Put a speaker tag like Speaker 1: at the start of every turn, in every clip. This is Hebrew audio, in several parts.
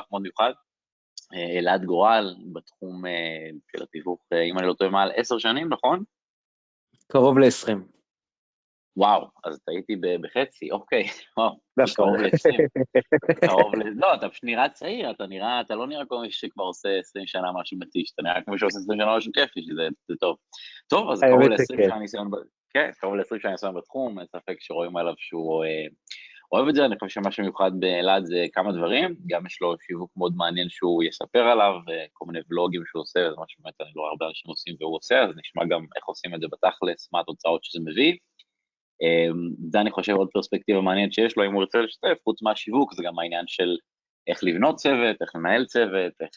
Speaker 1: אורח מאוד מיוחד, אלעד גורל, בתחום של התיווך, אם אני לא טועה, מעל עשר שנים, נכון?
Speaker 2: קרוב ל-20.
Speaker 1: וואו, אז טעיתי בחצי, אוקיי, וואו, קרוב ל-20. קרוב ל... לא, אתה פשוט נראה צעיר, אתה נראה, אתה לא נראה כמו מישהו שכבר עושה 20 שנה משהו מתיש, אתה נראה כמו שעושה 20 שנה משהו כיפי, שזה טוב. טוב, אז קרוב ל-20 שנה ניסיון, כן, קרוב ל-20 שנה ניסיון בתחום, אין ספק שרואים עליו שהוא אוהב את זה, אני חושב שמה שמיוחד באלעד זה כמה דברים, גם יש לו שיווק מאוד מעניין שהוא יספר עליו, כל מיני ולוגים שהוא עושה, זה משהו שבאמת אני לא הרבה אנשים עושים והוא עושה, אז נשמע גם איך עושים את זה בתכלס, מה התוצאות שזה מביא. זה אני חושב עוד פרספקטיבה מעניינת שיש לו, אם הוא ירצה לשתף, חוץ מהשיווק, זה גם העניין של איך לבנות צוות, איך לנהל צוות, איך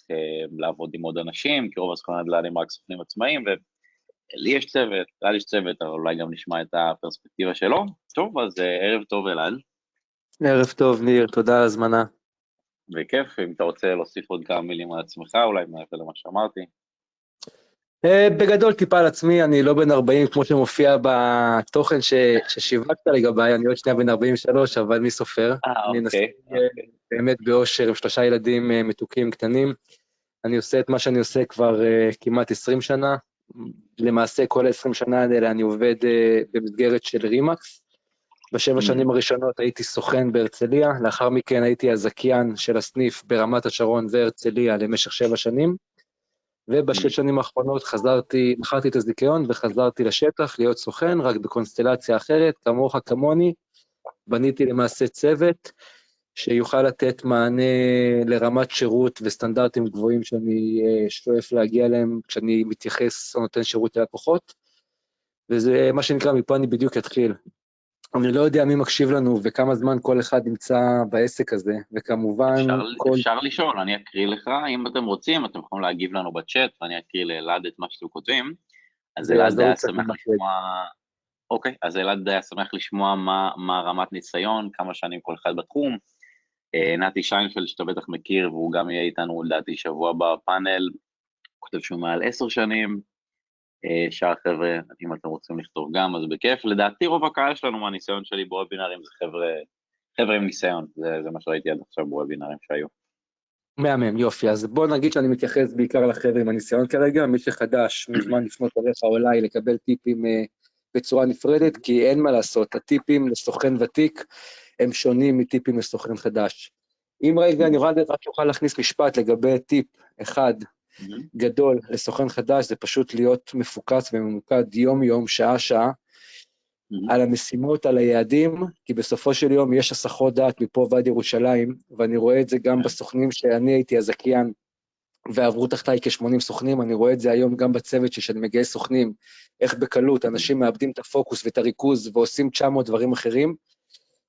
Speaker 1: לעבוד עם עוד אנשים, כי רוב הסוכני נדל"ן הם רק סוכנים עצמאיים, ולי יש צוות, לי יש צוות, אבל אולי גם נשמע את הפרספקטיבה שלו. טוב, אז ערב טוב אלעד.
Speaker 2: ערב טוב, ניר, תודה על ההזמנה.
Speaker 1: בכיף, אם אתה רוצה להוסיף עוד כמה מילים על עצמך, אולי מעבר למה שאמרתי.
Speaker 2: בגדול טיפה על עצמי, אני לא בן 40 כמו שמופיע בתוכן ששיווקת לגביי, אני עוד שנייה בן 43, אבל מי סופר?
Speaker 1: אה,
Speaker 2: אני
Speaker 1: אוקיי.
Speaker 2: באמת באושר עם שלושה ילדים מתוקים קטנים. אני עושה את מה שאני עושה כבר כמעט 20 שנה. למעשה כל ה-20 שנה האלה אני עובד במסגרת של רימקס. בשבע שנים הראשונות הייתי סוכן בהרצליה, לאחר מכן הייתי הזכיין של הסניף ברמת השרון והרצליה למשך שבע שנים. ובשש שנים האחרונות חזרתי, מכרתי את הזיכיון וחזרתי לשטח להיות סוכן, רק בקונסטלציה אחרת, כמוך כמוני, בניתי למעשה צוות שיוכל לתת מענה לרמת שירות וסטנדרטים גבוהים שאני שואף להגיע אליהם כשאני מתייחס או נותן שירות ללקוחות, וזה מה שנקרא, מפה אני בדיוק אתחיל. אני לא יודע מי מקשיב לנו וכמה זמן כל אחד נמצא בעסק הזה, וכמובן...
Speaker 1: אפשר,
Speaker 2: כל...
Speaker 1: אפשר לשאול, אני אקריא לך, אם אתם רוצים, אתם יכולים להגיב לנו בצ'אט, ואני אקריא לאלעד את מה שאתם כותבים. אז אלעד היה שמח לשמוע... אוקיי, אז אלעד היה שמח לשמוע מה, מה רמת ניסיון, כמה שנים כל אחד בתחום. נתי שיינפלד, שאתה בטח מכיר, והוא גם יהיה איתנו לדעתי שבוע בפאנל, כותב שהוא מעל עשר שנים, שאר החבר'ה, אם אתם רוצים לכתוב גם, אז בכיף. לדעתי רוב הקהל שלנו מהניסיון שלי בוובינרים זה חבר'ה, חבר'ה עם ניסיון, זה, זה מה שראיתי עד עכשיו בוובינרים שהיו.
Speaker 2: מהמם, יופי. אז בוא נגיד שאני מתייחס בעיקר לחבר'ה עם הניסיון כרגע, מי שחדש מוזמן לפנות אליך או אליי לקבל טיפים uh, בצורה נפרדת, כי אין מה לעשות, הטיפים לסוכן ותיק הם שונים מטיפים לסוכן חדש. אם רגע אני רק אוכל להכניס משפט לגבי טיפ אחד, Mm-hmm. גדול לסוכן חדש, זה פשוט להיות מפוקס וממוקד יום-יום, שעה-שעה, mm-hmm. על המשימות, על היעדים, כי בסופו של יום יש הסחות דעת מפה ועד ירושלים, ואני רואה את זה גם mm-hmm. בסוכנים שאני הייתי הזכיין, ועברו תחתיי כ-80 סוכנים, אני רואה את זה היום גם בצוות שכשאני מגייס סוכנים, איך בקלות אנשים מאבדים את הפוקוס ואת הריכוז ועושים 900 דברים אחרים,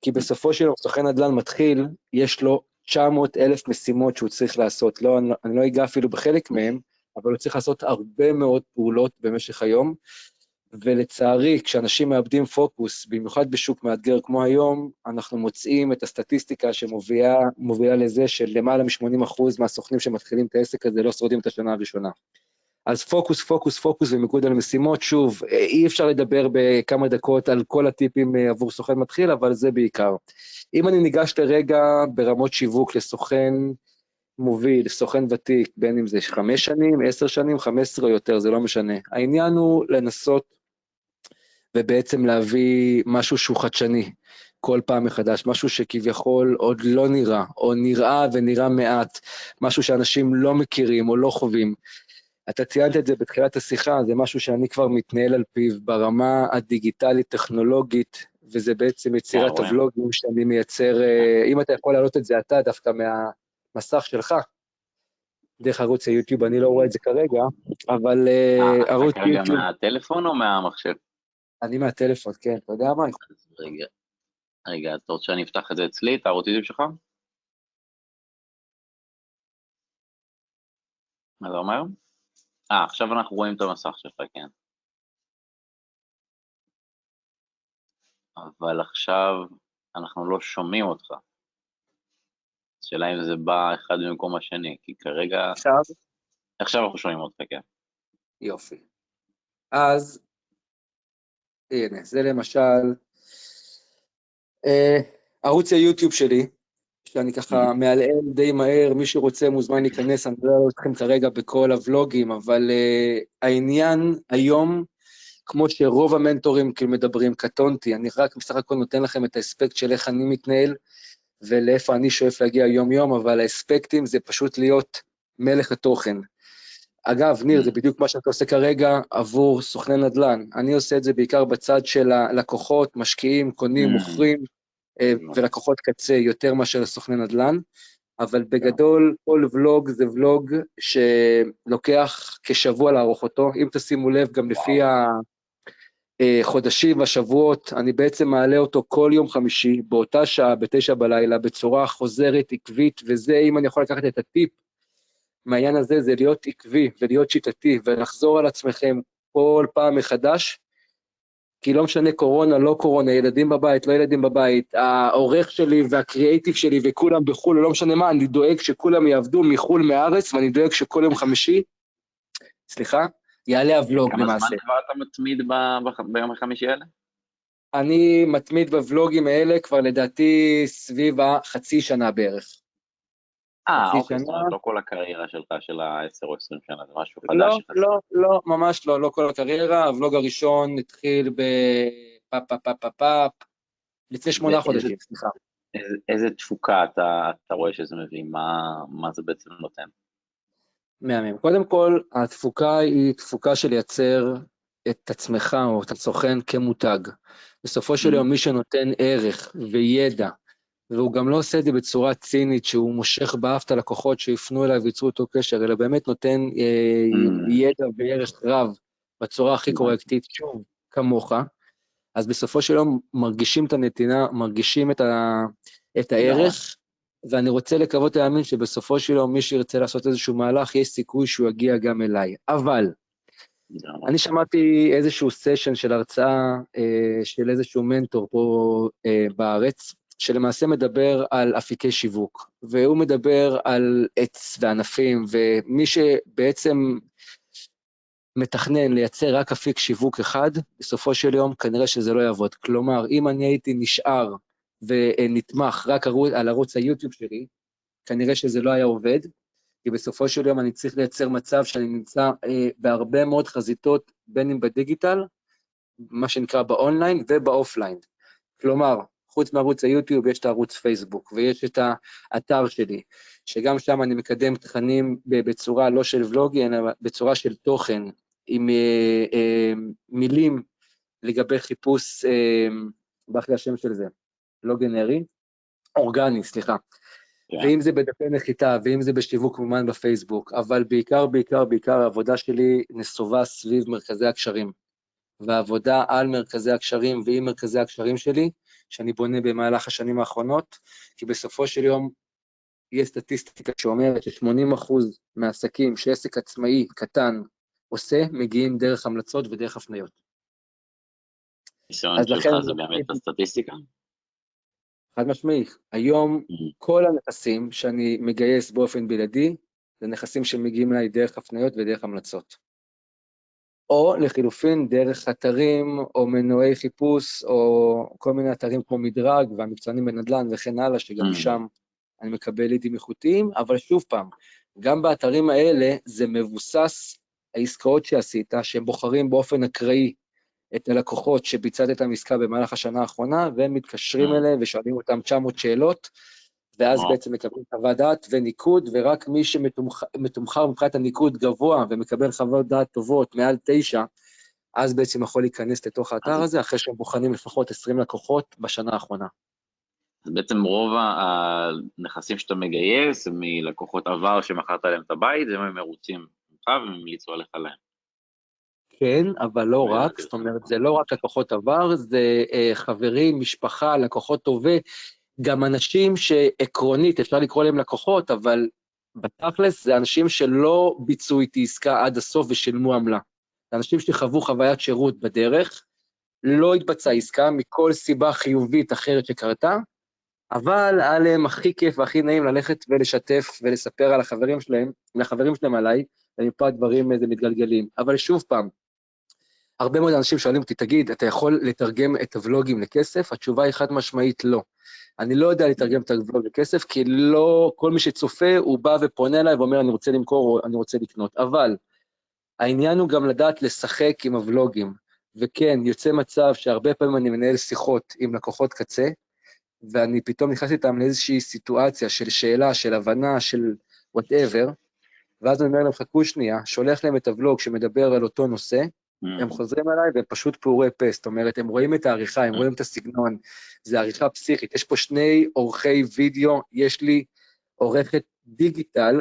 Speaker 2: כי בסופו של יום סוכן נדל"ן מתחיל, יש לו 900 אלף משימות שהוא צריך לעשות, לא, אני, אני לא אגע אפילו בחלק מהם, אבל הוא צריך לעשות הרבה מאוד פעולות במשך היום, ולצערי, כשאנשים מאבדים פוקוס, במיוחד בשוק מאתגר כמו היום, אנחנו מוצאים את הסטטיסטיקה שמובילה לזה שלמעלה מ-80% מהסוכנים שמתחילים את העסק הזה לא שורדים את השנה הראשונה. אז פוקוס, פוקוס, פוקוס ומיקוד על משימות, שוב, אי אפשר לדבר בכמה דקות על כל הטיפים עבור סוכן מתחיל, אבל זה בעיקר. אם אני ניגש לרגע ברמות שיווק לסוכן מוביל, סוכן ותיק, בין אם זה חמש שנים, עשר שנים, חמש עשרה או יותר, זה לא משנה. העניין הוא לנסות ובעצם להביא משהו שהוא חדשני כל פעם מחדש, משהו שכביכול עוד לא נראה, או נראה ונראה מעט, משהו שאנשים לא מכירים או לא חווים. אתה ציינת את זה בתחילת השיחה, זה משהו שאני כבר מתנהל על פיו ברמה הדיגיטלית-טכנולוגית, וזה בעצם יצירת הוולוגים שאני מייצר, אם אתה יכול להעלות את זה אתה דווקא מהמסך שלך, דרך ערוץ היוטיוב, אני לא רואה את זה כרגע, אבל ערוץ
Speaker 1: יוטיוב... אתה כרגע מהטלפון או מהמחשב?
Speaker 2: אני מהטלפון, כן, אתה יודע מה?
Speaker 1: רגע, רגע, אתה רוצה שאני אפתח את זה אצלי, את הערוץ יוטיוב שלך? מה זה אומר? אה, עכשיו אנחנו רואים את המסך שלך, כן. אבל עכשיו אנחנו לא שומעים אותך. השאלה אם זה בא אחד במקום השני, כי כרגע...
Speaker 2: עכשיו?
Speaker 1: עכשיו אנחנו שומעים אותך, כן.
Speaker 2: יופי. אז, הנה, זה למשל אה, ערוץ היוטיוב שלי, שאני ככה מעלעל די מהר, מי שרוצה מוזמן להיכנס, אני לא יודע אתכם כרגע בכל הוולוגים, אבל uh, העניין היום, כמו שרוב המנטורים כאילו מדברים, קטונתי, אני רק בסך הכל נותן לכם את האספקט של איך אני מתנהל ולאיפה אני שואף להגיע יום-יום, אבל האספקטים זה פשוט להיות מלך התוכן. אגב, ניר, זה בדיוק מה שאתה עושה כרגע עבור סוכני נדל"ן. אני עושה את זה בעיקר בצד של הלקוחות, משקיעים, קונים, מוכרים, אה, ולקוחות קצה יותר מאשר סוכני נדל"ן, אבל בגדול כל ולוג זה ולוג שלוקח כשבוע לערוך אותו. אם תשימו לב, גם לפי החודשים והשבועות, אני בעצם מעלה אותו כל יום חמישי, באותה שעה, בתשע בלילה, בצורה חוזרת, עקבית, וזה, אם אני יכול לקחת את הטיפ מהעניין הזה, זה להיות עקבי ולהיות שיטתי ולחזור על עצמכם כל פעם מחדש, כי לא משנה קורונה, לא קורונה, ילדים בבית, לא ילדים בבית, העורך שלי והקריאייטיב שלי וכולם בחו"ל, לא משנה מה, אני דואג שכולם יעבדו מחו"ל, מהארץ, ואני דואג שכל יום חמישי, סליחה, יעלה הוולוג למעשה.
Speaker 1: כמה זמן כבר אתה מתמיד ביום החמישי האלה?
Speaker 2: אני מתמיד בוולוגים האלה כבר לדעתי סביב החצי שנה בערך.
Speaker 1: אה, אוקיי, זאת אומרת, לא כל הקריירה שלך של ה-10 או 20 שנה, זה משהו חדש.
Speaker 2: לא, לא, לא, ממש לא, לא כל הקריירה. הוולוג הראשון התחיל בפאפ פאפ פאפ פאפ פאפ, לפני שמונה חודשים, סליחה.
Speaker 1: איזה תפוקה אתה, רואה שזה מביא? מה, מה זה בעצם נותן?
Speaker 2: מהמם. קודם כל, התפוקה היא תפוקה של לייצר את עצמך או את הסוכן כמותג. בסופו של. יום, מי שנותן ערך וידע והוא גם לא עושה את זה בצורה צינית, שהוא מושך באף את הלקוחות שיפנו אליו וייצרו אותו קשר, אלא באמת נותן אה, mm. ידע וערך רב בצורה הכי קורקטית, שוב, כמוך, אז בסופו של יום מרגישים את הנתינה, מרגישים את, ה, את הערך, ואני רוצה לקוות להאמין שבסופו של יום מי שירצה לעשות איזשהו מהלך, יש סיכוי שהוא יגיע גם אליי. אבל, אני שמעתי איזשהו סשן של הרצאה אה, של איזשהו מנטור פה אה, בארץ, שלמעשה מדבר על אפיקי שיווק, והוא מדבר על עץ וענפים, ומי שבעצם מתכנן לייצר רק אפיק שיווק אחד, בסופו של יום כנראה שזה לא יעבוד. כלומר, אם אני הייתי נשאר ונתמך רק על ערוץ היוטיוב שלי, כנראה שזה לא היה עובד, כי בסופו של יום אני צריך לייצר מצב שאני נמצא אה, בהרבה מאוד חזיתות, בין אם בדיגיטל, מה שנקרא באונליין ובאופליין. כלומר, חוץ מערוץ היוטיוב יש את הערוץ פייסבוק, ויש את האתר שלי, שגם שם אני מקדם תכנים בצורה לא של ולוגי, אלא בצורה של תוכן, עם אה, אה, מילים לגבי חיפוש, אה, ברח לי השם של זה, לא גנרי, אורגני, סליחה. Yeah. כן. ואם זה בדפי נחיתה, ואם זה בשיווק כמובן בפייסבוק, אבל בעיקר, בעיקר, בעיקר העבודה שלי נסובה סביב מרכזי הקשרים. והעבודה על מרכזי הקשרים ועם מרכזי הקשרים שלי, שאני בונה במהלך השנים האחרונות, כי בסופו של יום יש סטטיסטיקה שאומרת ש-80% מהעסקים שעסק עצמאי קטן עושה, מגיעים דרך המלצות ודרך הפניות.
Speaker 1: ניסיון שלך זה באמת הסטטיסטיקה?
Speaker 2: חד משמעי. היום mm-hmm. כל הנכסים שאני מגייס באופן בלעדי, זה נכסים שמגיעים אליי דרך הפניות ודרך המלצות. או לחילופין דרך אתרים או מנועי חיפוש או כל מיני אתרים כמו מדרג והמקצוענים בנדל"ן וכן הלאה, שגם mm. שם אני מקבל לידים איכותיים, אבל שוב פעם, גם באתרים האלה זה מבוסס העסקאות שעשית, שהם בוחרים באופן אקראי את הלקוחות שביצעת את העסקה במהלך השנה האחרונה, והם מתקשרים mm. אליהם ושואלים אותם 900 שאלות, ואז wow. בעצם מקבלים חוות דעת וניקוד, ורק מי שמתומחר מבחינת הניקוד גבוה ומקבל חוות דעת טובות מעל תשע, אז בעצם יכול להיכנס לתוך האתר הזה, אחרי שהם בוחנים לפחות 20 לקוחות בשנה האחרונה.
Speaker 1: אז בעצם רוב הנכסים שאתה מגייס מלקוחות עבר שמכרת להם את הבית, הם מרוצים ממך והם המליצו עליך להם.
Speaker 2: כן, אבל לא רק, זאת אומרת, זה לא רק לקוחות עבר, זה אה, חברים, משפחה, לקוחות טובי, גם אנשים שעקרונית, אפשר לקרוא להם לקוחות, אבל בתכלס זה אנשים שלא ביצעו איתי עסקה עד הסוף ושילמו עמלה. זה אנשים שחוו חוויית שירות בדרך, לא התבצעה עסקה מכל סיבה חיובית אחרת שקרתה, אבל היה להם הכי כיף והכי נעים ללכת ולשתף ולספר על החברים שלהם, לחברים שלהם עליי, ומפה הדברים איזה מתגלגלים. אבל שוב פעם, הרבה מאוד אנשים שואלים אותי, תגיד, אתה יכול לתרגם את הוולוגים לכסף? התשובה היא חד משמעית לא. אני לא יודע לתרגם את הוולוג לכסף, כי לא כל מי שצופה, הוא בא ופונה אליי ואומר, אני רוצה למכור או אני רוצה לקנות. אבל העניין הוא גם לדעת לשחק עם הוולוגים. וכן, יוצא מצב שהרבה פעמים אני מנהל שיחות עם לקוחות קצה, ואני פתאום נכנס איתם לאיזושהי סיטואציה של שאלה, של הבנה, של whatever, ואז אני אומר להם, חכו שנייה, שולח להם את הוולוג שמדבר על אותו נושא. הם חוזרים אליי והם פשוט פעורי פה, זאת אומרת, הם רואים את העריכה, הם mm. רואים את הסגנון, זה עריכה פסיכית. יש פה שני עורכי וידאו, יש לי עורכת דיגיטל,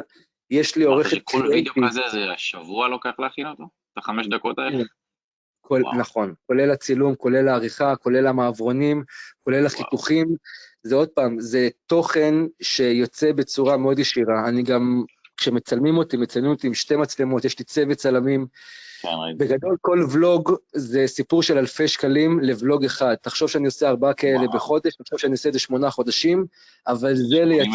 Speaker 2: יש לי עורכת
Speaker 1: קריאיטיב. כל וידאו כזה זה שבוע לוקח להכין אותו? את החמש דקות האלה?
Speaker 2: כל, נכון, כולל הצילום, כולל העריכה, כולל המעברונים, כולל החיתוכים. זה עוד פעם, זה תוכן שיוצא בצורה מאוד ישירה. אני גם, כשמצלמים אותי, מצלמים אותי עם שתי מצלמות, יש לי צוות צלמים. כן, בגדול, כל ולוג זה סיפור של אלפי שקלים לוולוג אחד. תחשוב שאני עושה ארבעה כאלה וואו. בחודש, תחשוב שאני עושה את זה שמונה חודשים, אבל זה לייצר...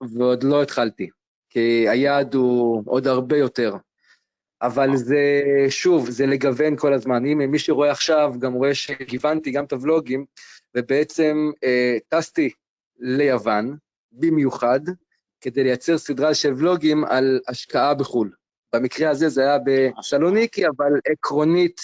Speaker 2: ועוד לא התחלתי, כי היעד הוא עוד הרבה יותר. אבל זה, שוב, זה לגוון כל הזמן. אם מי שרואה עכשיו גם רואה שגיוונתי גם את הוולוגים, ובעצם אה, טסתי ליוון, במיוחד, כדי לייצר סדרה של ולוגים על השקעה בחו"ל. במקרה הזה זה היה בסלוניקי, אבל עקרונית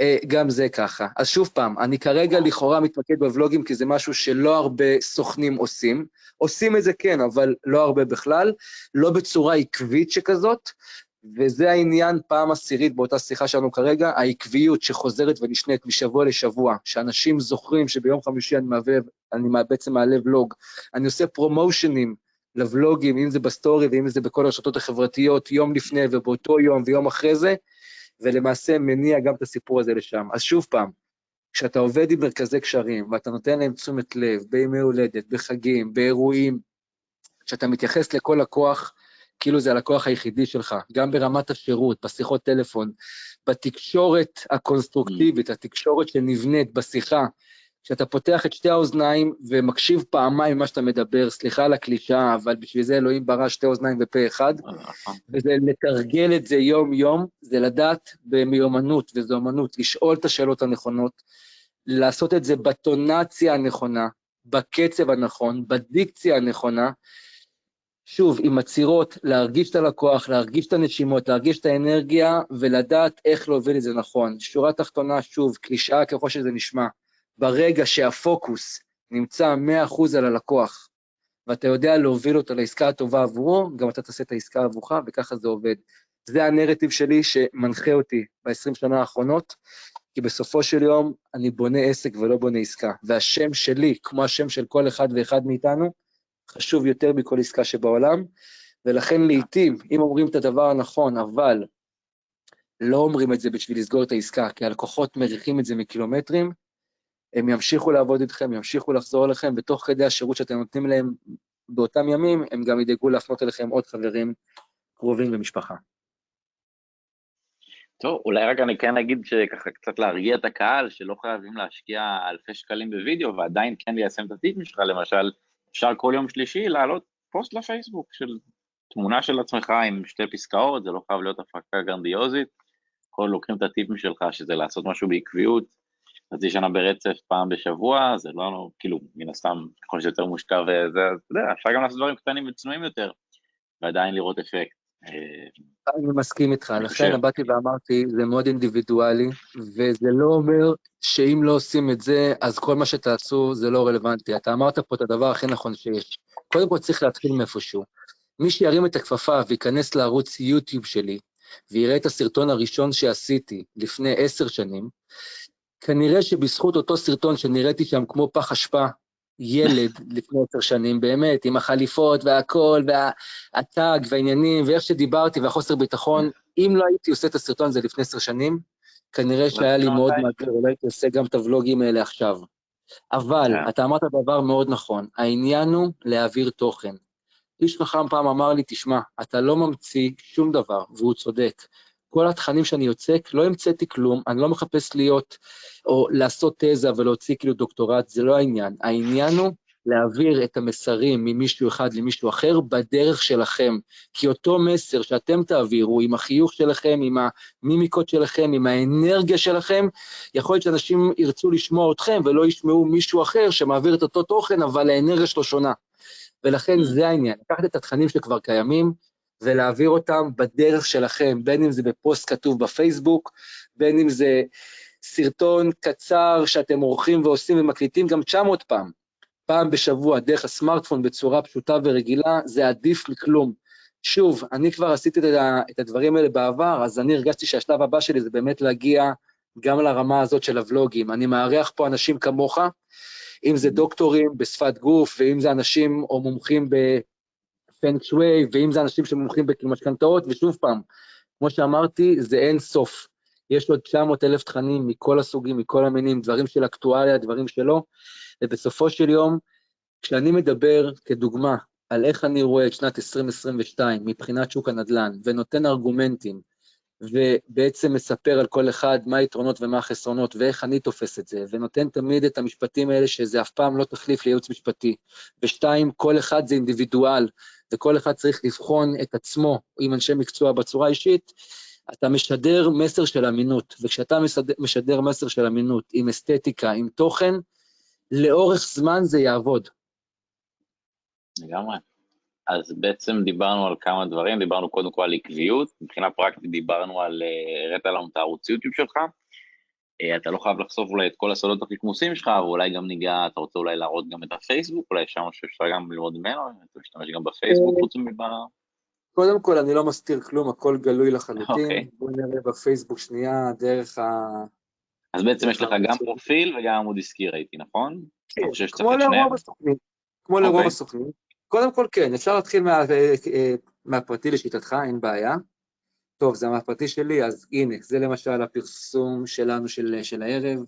Speaker 2: אה, גם זה ככה. אז שוב פעם, אני כרגע לכאורה מתמקד בוולוגים כי זה משהו שלא הרבה סוכנים עושים. עושים את זה כן, אבל לא הרבה בכלל, לא בצורה עקבית שכזאת, וזה העניין פעם עשירית באותה שיחה שלנו כרגע, העקביות שחוזרת ונשנית משבוע לשבוע, שאנשים זוכרים שביום חמישי אני, מעבב, אני בעצם מעלה ולוג, אני עושה פרומושנים לוולוגים, אם זה בסטורי ואם זה בכל הרשתות החברתיות, יום לפני ובאותו יום ויום אחרי זה, ולמעשה מניע גם את הסיפור הזה לשם. אז שוב פעם, כשאתה עובד עם מרכזי קשרים ואתה נותן להם תשומת לב בימי הולדת, בחגים, באירועים, כשאתה מתייחס לכל לקוח, כאילו זה הלקוח היחידי שלך, גם ברמת השירות, בשיחות טלפון, בתקשורת הקונסטרוקטיבית, mm. התקשורת שנבנית בשיחה, כשאתה פותח את שתי האוזניים ומקשיב פעמיים ממה שאתה מדבר, סליחה על הקלישאה, אבל בשביל זה אלוהים ברא שתי אוזניים ופה אחד, נכון. וזה לתרגל את זה יום-יום, זה לדעת במיומנות, וזו אמנות, לשאול את השאלות הנכונות, לעשות את זה בטונציה הנכונה, בקצב הנכון, בדיקציה הנכונה, שוב, עם עצירות, להרגיש את הלקוח, להרגיש את הנשימות, להרגיש את האנרגיה, ולדעת איך להוביל את זה נכון. שורה תחתונה, שוב, קלישאה ככל שזה נשמע, ברגע שהפוקוס נמצא 100% על הלקוח, ואתה יודע להוביל אותו לעסקה הטובה עבורו, גם אתה תעשה את העסקה עבורך, וככה זה עובד. זה הנרטיב שלי שמנחה אותי ב-20 שנה האחרונות, כי בסופו של יום אני בונה עסק ולא בונה עסקה. והשם שלי, כמו השם של כל אחד ואחד מאיתנו, חשוב יותר מכל עסקה שבעולם, ולכן לעתים, אם אומרים את הדבר הנכון, אבל לא אומרים את זה בשביל לסגור את העסקה, כי הלקוחות מריחים את זה מקילומטרים, הם ימשיכו לעבוד איתכם, ימשיכו לחזור אליכם, ותוך כדי השירות שאתם נותנים להם באותם ימים, הם גם ידאגו להפנות אליכם עוד חברים קרובים ומשפחה.
Speaker 1: טוב, אולי רק אני כן אגיד שככה קצת להרגיע את הקהל, שלא חייבים להשקיע אלפי שקלים בווידאו, ועדיין כן ליישם את הטיפים שלך, למשל, אפשר כל יום שלישי לעלות פוסט לפייסבוק של תמונה של עצמך עם שתי פסקאות, זה לא חייב להיות הפקה גרנדיוזית, כל לוקחים את הטיפים שלך, שזה לעשות משהו בעקביות, חצי שנה ברצף פעם בשבוע, זה לא, כאילו, מן הסתם, ככל שיותר מושקע וזה, אתה יודע, אפשר גם לעשות דברים קטנים וצנועים יותר, ועדיין לראות אפקט.
Speaker 2: אה, אני מסכים איתך, לכן באתי ואמרתי, זה מאוד אינדיבידואלי, וזה לא אומר שאם לא עושים את זה, אז כל מה שתעשו זה לא רלוונטי. אתה אמרת פה את הדבר הכי נכון שיש. קודם כל צריך להתחיל מאיפשהו. מי שירים את הכפפה וייכנס לערוץ יוטיוב שלי, ויראה את הסרטון הראשון שעשיתי לפני עשר שנים, כנראה שבזכות אותו סרטון שנראיתי שם כמו פח אשפה, ילד לפני עשר שנים, באמת, עם החליפות והכל, והטאג והעניינים, ואיך שדיברתי והחוסר ביטחון, אם לא הייתי עושה את הסרטון הזה לפני עשר שנים, כנראה שהיה לי מאוד מאתגר, אולי הייתי עושה גם את הוולוגים האלה עכשיו. אבל, כן. אתה אמרת דבר מאוד נכון, העניין הוא להעביר תוכן. איש חכם פעם אמר לי, תשמע, אתה לא ממציא שום דבר, והוא צודק. כל התכנים שאני יוצק, לא המצאתי כלום, אני לא מחפש להיות, או לעשות תזה ולהוציא כאילו דוקטורט, זה לא העניין. העניין הוא להעביר את המסרים ממישהו אחד למישהו אחר בדרך שלכם. כי אותו מסר שאתם תעבירו, עם החיוך שלכם, עם המימיקות שלכם, עם האנרגיה שלכם, יכול להיות שאנשים ירצו לשמוע אתכם ולא ישמעו מישהו אחר שמעביר את אותו תוכן, אבל האנרגיה שלו שונה. ולכן זה העניין, לקחת את התכנים שכבר קיימים, ולהעביר אותם בדרך שלכם, בין אם זה בפוסט כתוב בפייסבוק, בין אם זה סרטון קצר שאתם עורכים ועושים ומקליטים גם 900 פעם, פעם בשבוע דרך הסמארטפון בצורה פשוטה ורגילה, זה עדיף מכלום. שוב, אני כבר עשיתי את הדברים האלה בעבר, אז אני הרגשתי שהשלב הבא שלי זה באמת להגיע גם לרמה הזאת של הוולוגים. אני מארח פה אנשים כמוך, אם זה דוקטורים בשפת גוף, ואם זה אנשים או מומחים בפנק שווי, ואם זה אנשים שמומחים במשכנתאות, ושוב פעם, כמו שאמרתי, זה אין סוף. יש עוד 900 אלף תכנים מכל הסוגים, מכל המינים, דברים של אקטואליה, דברים שלא, ובסופו של יום, כשאני מדבר, כדוגמה, על איך אני רואה את שנת 2022 מבחינת שוק הנדל"ן, ונותן ארגומנטים, ובעצם מספר על כל אחד מה היתרונות ומה החסרונות, ואיך אני תופס את זה, ונותן תמיד את המשפטים האלה שזה אף פעם לא תחליף לייעוץ משפטי. ושתיים, כל אחד זה אינדיבידואל, וכל אחד צריך לבחון את עצמו עם אנשי מקצוע בצורה אישית, אתה משדר מסר של אמינות, וכשאתה משדר מסר של אמינות עם אסתטיקה, עם תוכן, לאורך זמן זה יעבוד.
Speaker 1: לגמרי. אז בעצם דיברנו על כמה דברים, דיברנו קודם כל על עקביות, מבחינה פרקטית דיברנו על, אה, הראית לנו את הערוץ יוטיוב שלך, אה, אתה לא חייב לחשוף אולי את כל הסודות הכמוסים שלך, ואולי גם ניגע, אתה רוצה אולי להראות גם את הפייסבוק, אולי שם שאפשר גם ללמוד ממנו, אתה משתמש גם בפייסבוק חוץ מבר...
Speaker 2: קודם כל, אני לא מסתיר כלום, הכל גלוי לחלוטין. אוקיי. בואו נראה בפייסבוק שנייה, דרך ה...
Speaker 1: אז בעצם יש לך גם פרופיל וגם עמוד עסקי, ראיתי, נכון?
Speaker 2: כן, כמו לרוב הסוכנים. כמו לרוב אוקיי. הסוכנים. קודם כל, כן, אפשר להתחיל מה, אה, אה, מהפרטי לשיטתך, אין בעיה. טוב, זה מהפרטי שלי, אז הנה, זה למשל הפרסום שלנו של, של הערב.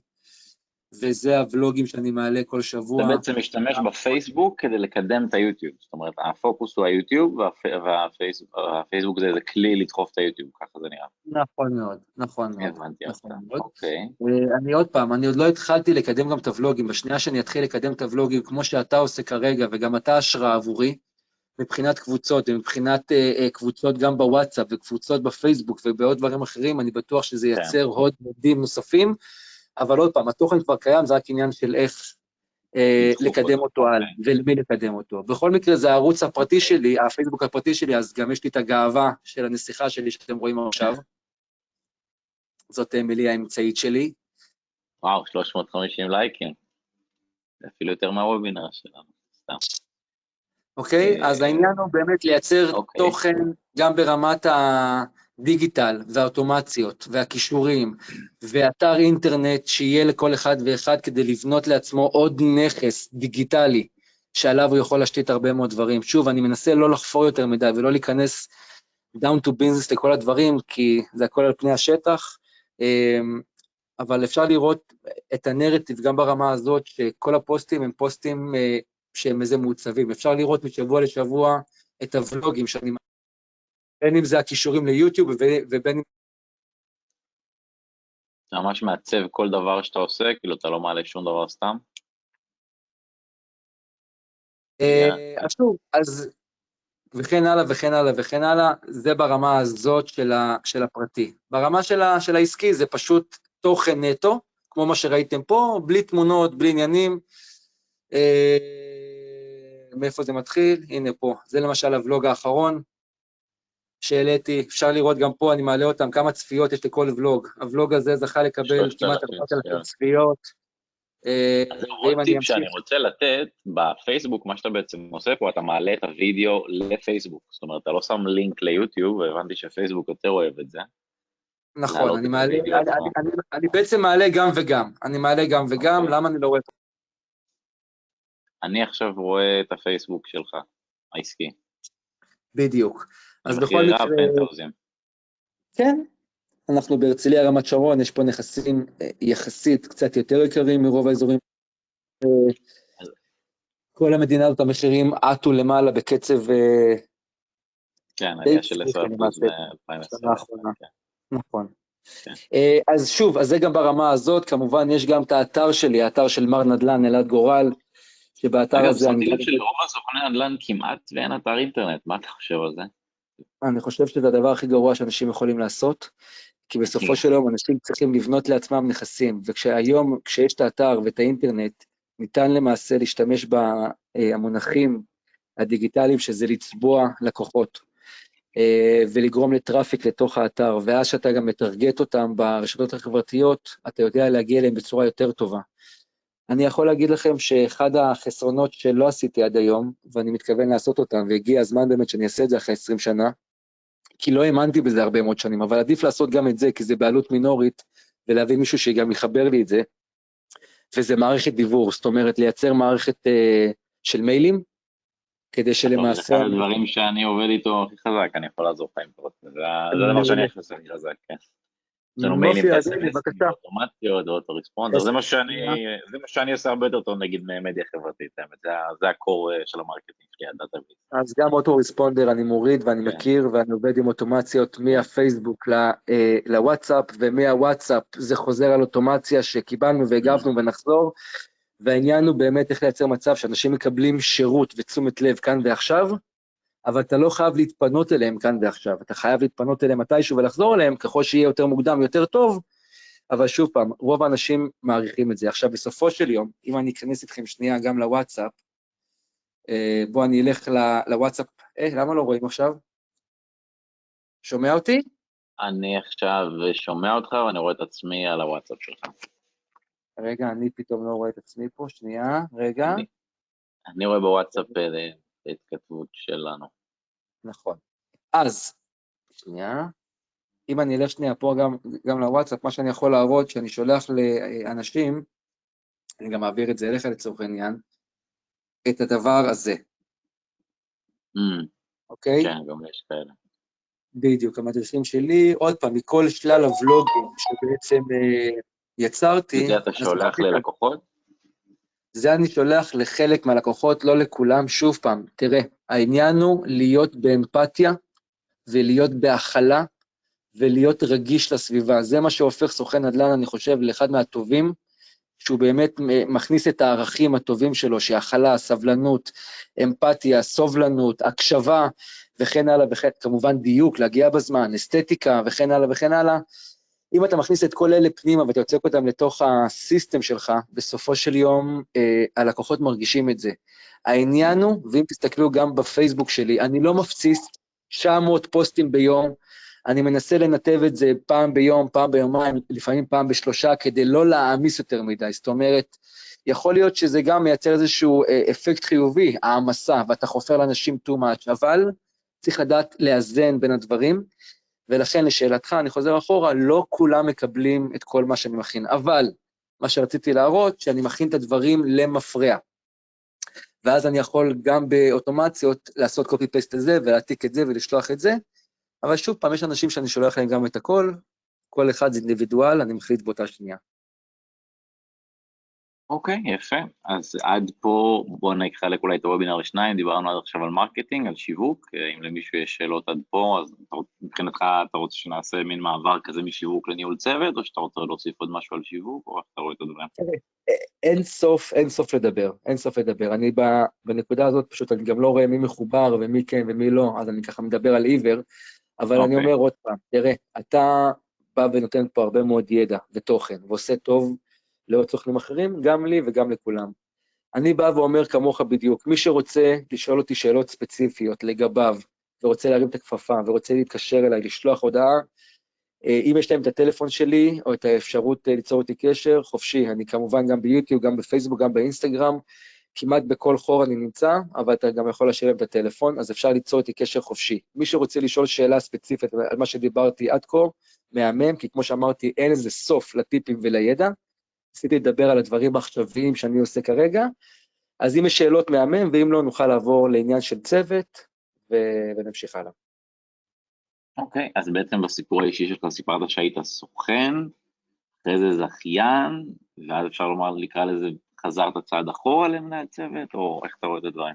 Speaker 2: וזה הוולוגים שאני מעלה כל שבוע.
Speaker 1: אתה בעצם משתמש בפייסבוק כדי לקדם את היוטיוב, זאת אומרת, הפוקוס הוא היוטיוב, והפייסבוק זה איזה כלי לדחוף את היוטיוב, ככה זה נראה.
Speaker 2: נכון מאוד, נכון מאוד.
Speaker 1: הבנתי נכון מאוד. אוקיי.
Speaker 2: אה, אני עוד פעם, אני עוד לא התחלתי לקדם גם את הוולוגים, בשנייה שאני אתחיל לקדם את הוולוגים, כמו שאתה עושה כרגע, וגם אתה השראה עבורי, מבחינת קבוצות ומבחינת uh, uh, קבוצות גם בוואטסאפ וקבוצות בפייסבוק ובעוד דברים אחרים, אני בטוח שזה כן. ייצר עוד מודים נוספים. אבל עוד פעם, התוכן כבר קיים, זה רק עניין של איך אה, לקדם אותו הלאה, ולמי לקדם אותו. בכל מקרה, זה הערוץ הפרטי שלי, הפייסבוק הפרטי שלי, אז גם יש לי את הגאווה של הנסיכה שלי שאתם רואים עכשיו. זאת אמילי האמצעית שלי.
Speaker 1: וואו, 350 לייקים. זה אפילו יותר מהוובינר שלנו, סתם.
Speaker 2: אוקיי? אז העניין הוא באמת לייצר אוקיי. תוכן גם ברמת ה... דיגיטל והאוטומציות והכישורים ואתר אינטרנט שיהיה לכל אחד ואחד כדי לבנות לעצמו עוד נכס דיגיטלי שעליו הוא יכול להשתית הרבה מאוד דברים. שוב, אני מנסה לא לחפור יותר מדי ולא להיכנס down to business לכל הדברים, כי זה הכל על פני השטח, אמ, אבל אפשר לראות את הנרטיב גם ברמה הזאת, שכל הפוסטים הם פוסטים אה, שהם איזה מעוצבים. אפשר לראות משבוע לשבוע את הוולוגים שאני בין אם זה הכישורים ליוטיוב ובין אם...
Speaker 1: אתה ממש מעצב כל דבר שאתה עושה, כאילו אתה לא מעלה שום דבר סתם?
Speaker 2: אה, אז שוב, אז וכן הלאה וכן הלאה וכן הלאה, זה ברמה הזאת של, ה, של הפרטי. ברמה של, ה, של העסקי זה פשוט תוכן נטו, כמו מה שראיתם פה, בלי תמונות, בלי עניינים. אה, מאיפה זה מתחיל? הנה פה, זה למשל הוולוג האחרון, שהעליתי, אפשר לראות גם פה, אני מעלה אותם, כמה צפיות יש לכל ולוג. הוולוג הזה זכה לקבל כמעט 4,000 צפיות.
Speaker 1: אה, אז עוד טיפ שאני רוצה לתת, בפייסבוק, מה שאתה בעצם עושה פה, אתה מעלה את הוידאו לפייסבוק. זאת אומרת, אתה לא שם לינק ליוטיוב, והבנתי שפייסבוק יותר אוהב את זה.
Speaker 2: נכון, אני מעלה, אני בעצם מעלה גם וגם. אני מעלה גם וגם, אוקיי. למה אני לא רואה את זה?
Speaker 1: אני עכשיו רואה את הפייסבוק שלך, העסקי.
Speaker 2: בדיוק. אז בכל מקרה... כן, אנחנו בהרצליה רמת שרון, יש פה נכסים אה, יחסית קצת יותר יקרים מרוב האזורים. אה, כל המדינה הזאת, המחירים עטו למעלה בקצב... אה,
Speaker 1: כן, עלייה של 10% ב-2020.
Speaker 2: נכון. כן. אז שוב, אז זה גם ברמה הזאת, כמובן יש גם את האתר שלי, האתר של מר נדל"ן, אלעד גורל, שבאתר
Speaker 1: אגב,
Speaker 2: הזה...
Speaker 1: שמתי לב שלרוב הסוכני נדל"ן כמעט ואין אתר אינטרנט, מה אתה חושב על זה?
Speaker 2: אני חושב שזה הדבר הכי גרוע שאנשים יכולים לעשות, כי בסופו כן. של יום אנשים צריכים לבנות לעצמם נכסים, וכשהיום, כשיש את האתר ואת האינטרנט, ניתן למעשה להשתמש במונחים הדיגיטליים, שזה לצבוע לקוחות, אה, ולגרום לטראפיק לתוך האתר, ואז שאתה גם מטרגט אותם ברשתות החברתיות, אתה יודע להגיע אליהם בצורה יותר טובה. אני יכול להגיד לכם שאחד החסרונות שלא עשיתי עד היום, ואני מתכוון לעשות אותם, והגיע הזמן באמת שאני אעשה את זה אחרי 20 שנה, כי לא האמנתי בזה הרבה מאוד שנים, אבל עדיף לעשות גם את זה, כי זה בעלות מינורית, ולהביא מישהו שגם יחבר לי את זה, וזה מערכת דיוור, זאת אומרת, לייצר מערכת uh, של מיילים, כדי שלמעשה... זה
Speaker 1: אחד הדברים שאני עובד איתו הכי חזק, אני יכול לעזור לך עם פרוט, זה הדבר שאני חושב חזק, כן. יש לנו מיילים אוטומטיות, auto responder, זה מה שאני עושה הרבה יותר טוב נגיד ממדיה חברתית, זה ה core אה, של ה marketing שלי, ה database.
Speaker 2: אז גם auto responder אני מוריד ואני כן. מכיר ואני עובד עם אוטומציות מהפייסבוק אה, לוואטסאפ ומהוואטסאפ זה חוזר על אוטומציה שקיבלנו והגבנו ונחזור, והעניין הוא באמת איך לייצר מצב שאנשים מקבלים שירות ותשומת לב כאן ועכשיו, אבל אתה לא חייב להתפנות אליהם כאן ועכשיו, אתה חייב להתפנות אליהם מתישהו ולחזור אליהם, ככל שיהיה יותר מוקדם יותר טוב, אבל שוב פעם, רוב האנשים מעריכים את זה. עכשיו, בסופו של יום, אם אני אכנס איתכם שנייה גם לוואטסאפ, אה, בואו אני אלך לוואטסאפ, אה, למה לא רואים עכשיו? שומע אותי?
Speaker 1: אני עכשיו שומע אותך ואני רואה את עצמי על הוואטסאפ שלך.
Speaker 2: רגע, אני פתאום לא רואה את עצמי פה, שנייה, רגע. אני,
Speaker 1: אני רואה בוואטסאפ אה, ההתכתבות שלנו.
Speaker 2: נכון. אז, שנייה, אם אני אלך שנייה פה גם, גם לוואטסאפ, מה שאני יכול להראות, שאני שולח לאנשים, אני גם מעביר את זה אליך לצורך העניין, את הדבר הזה.
Speaker 1: Mm.
Speaker 2: אוקיי?
Speaker 1: כן, גם יש כאלה.
Speaker 2: בדיוק, המדריכים שלי, עוד פעם, מכל שלל הוולוגים שבעצם אה, יצרתי...
Speaker 1: זה אתה שולח ללקוחות?
Speaker 2: זה אני שולח לחלק מהלקוחות, לא לכולם. שוב פעם, תראה, העניין הוא להיות באמפתיה ולהיות בהכלה ולהיות רגיש לסביבה. זה מה שהופך סוכן נדל"ן, אני חושב, לאחד מהטובים, שהוא באמת מכניס את הערכים הטובים שלו, שהכלה, סבלנות, אמפתיה, סובלנות, הקשבה וכן הלאה, וכן, כמובן דיוק, להגיע בזמן, אסתטיקה וכן הלאה וכן הלאה. אם אתה מכניס את כל אלה פנימה ואתה יוצק אותם לתוך הסיסטם שלך, בסופו של יום אה, הלקוחות מרגישים את זה. העניין הוא, ואם תסתכלו גם בפייסבוק שלי, אני לא מפציס 900 פוסטים ביום, אני מנסה לנתב את זה פעם ביום, פעם ביומיים, לפעמים פעם בשלושה, כדי לא להעמיס יותר מדי. זאת אומרת, יכול להיות שזה גם מייצר איזשהו אה, אפקט חיובי, העמסה, ואתה חופר לאנשים too much, אבל צריך לדעת לאזן בין הדברים. ולכן לשאלתך, אני חוזר אחורה, לא כולם מקבלים את כל מה שאני מכין, אבל מה שרציתי להראות, שאני מכין את הדברים למפרע. ואז אני יכול גם באוטומציות לעשות copy-paste לזה ולהעתיק את זה ולשלוח את זה, אבל שוב פעם, יש אנשים שאני שולח להם גם את הכל, כל אחד זה אינדיבידואל, אני מחליט באותה שנייה.
Speaker 1: אוקיי, okay, יפה. אז עד פה בואו נחלק אולי את הוובינר לשניים, דיברנו עד עכשיו על marketing, על שיווק, אם למישהו יש שאלות עד פה, אז מבחינתך אתה רוצה שנעשה מין מעבר כזה משיווק לניהול צוות, או שאתה רוצה להוסיף עוד משהו על שיווק, או איך אתה רואה את הדברים?
Speaker 2: אין סוף, אין סוף לדבר, אין סוף לדבר. אני בנקודה הזאת פשוט, אני גם לא רואה מי מחובר ומי כן ומי לא, אז אני ככה מדבר על עיוור, אבל okay. אני אוקיי. אומר עוד פעם, תראה, אתה בא ונותן פה הרבה מאוד ידע ותוכן, ועושה טוב, לעוד סוכנים אחרים, גם לי וגם לכולם. אני בא ואומר כמוך בדיוק, מי שרוצה לשאול אותי שאלות ספציפיות לגביו, ורוצה להרים את הכפפה, ורוצה להתקשר אליי, לשלוח הודעה, אה, אם יש להם את הטלפון שלי, או את האפשרות אה, ליצור איתי קשר, חופשי. אני כמובן גם ביוטיוב, גם בפייסבוק, גם באינסטגרם, כמעט בכל חור אני נמצא, אבל אתה גם יכול להשאיר להם את הטלפון, אז אפשר ליצור איתי קשר חופשי. מי שרוצה לשאול שאלה ספציפית על מה שדיברתי עד כה, מהמם, כי כמו שאמרתי, אין איזה סוף לטיפים ולידע, ניסיתי לדבר על הדברים העכשוויים שאני עושה כרגע, אז אם יש שאלות מהמם, ואם לא, נוכל לעבור לעניין של צוות, ו- ונמשיך הלאה.
Speaker 1: אוקיי, okay, אז בעצם בסיפור האישי שלך סיפרת שהיית סוכן, אחרי זה זכיין, ואז אפשר לומר, לקרוא לזה, חזרת צעד אחורה למנהל צוות, או איך אתה רואה את הדברים?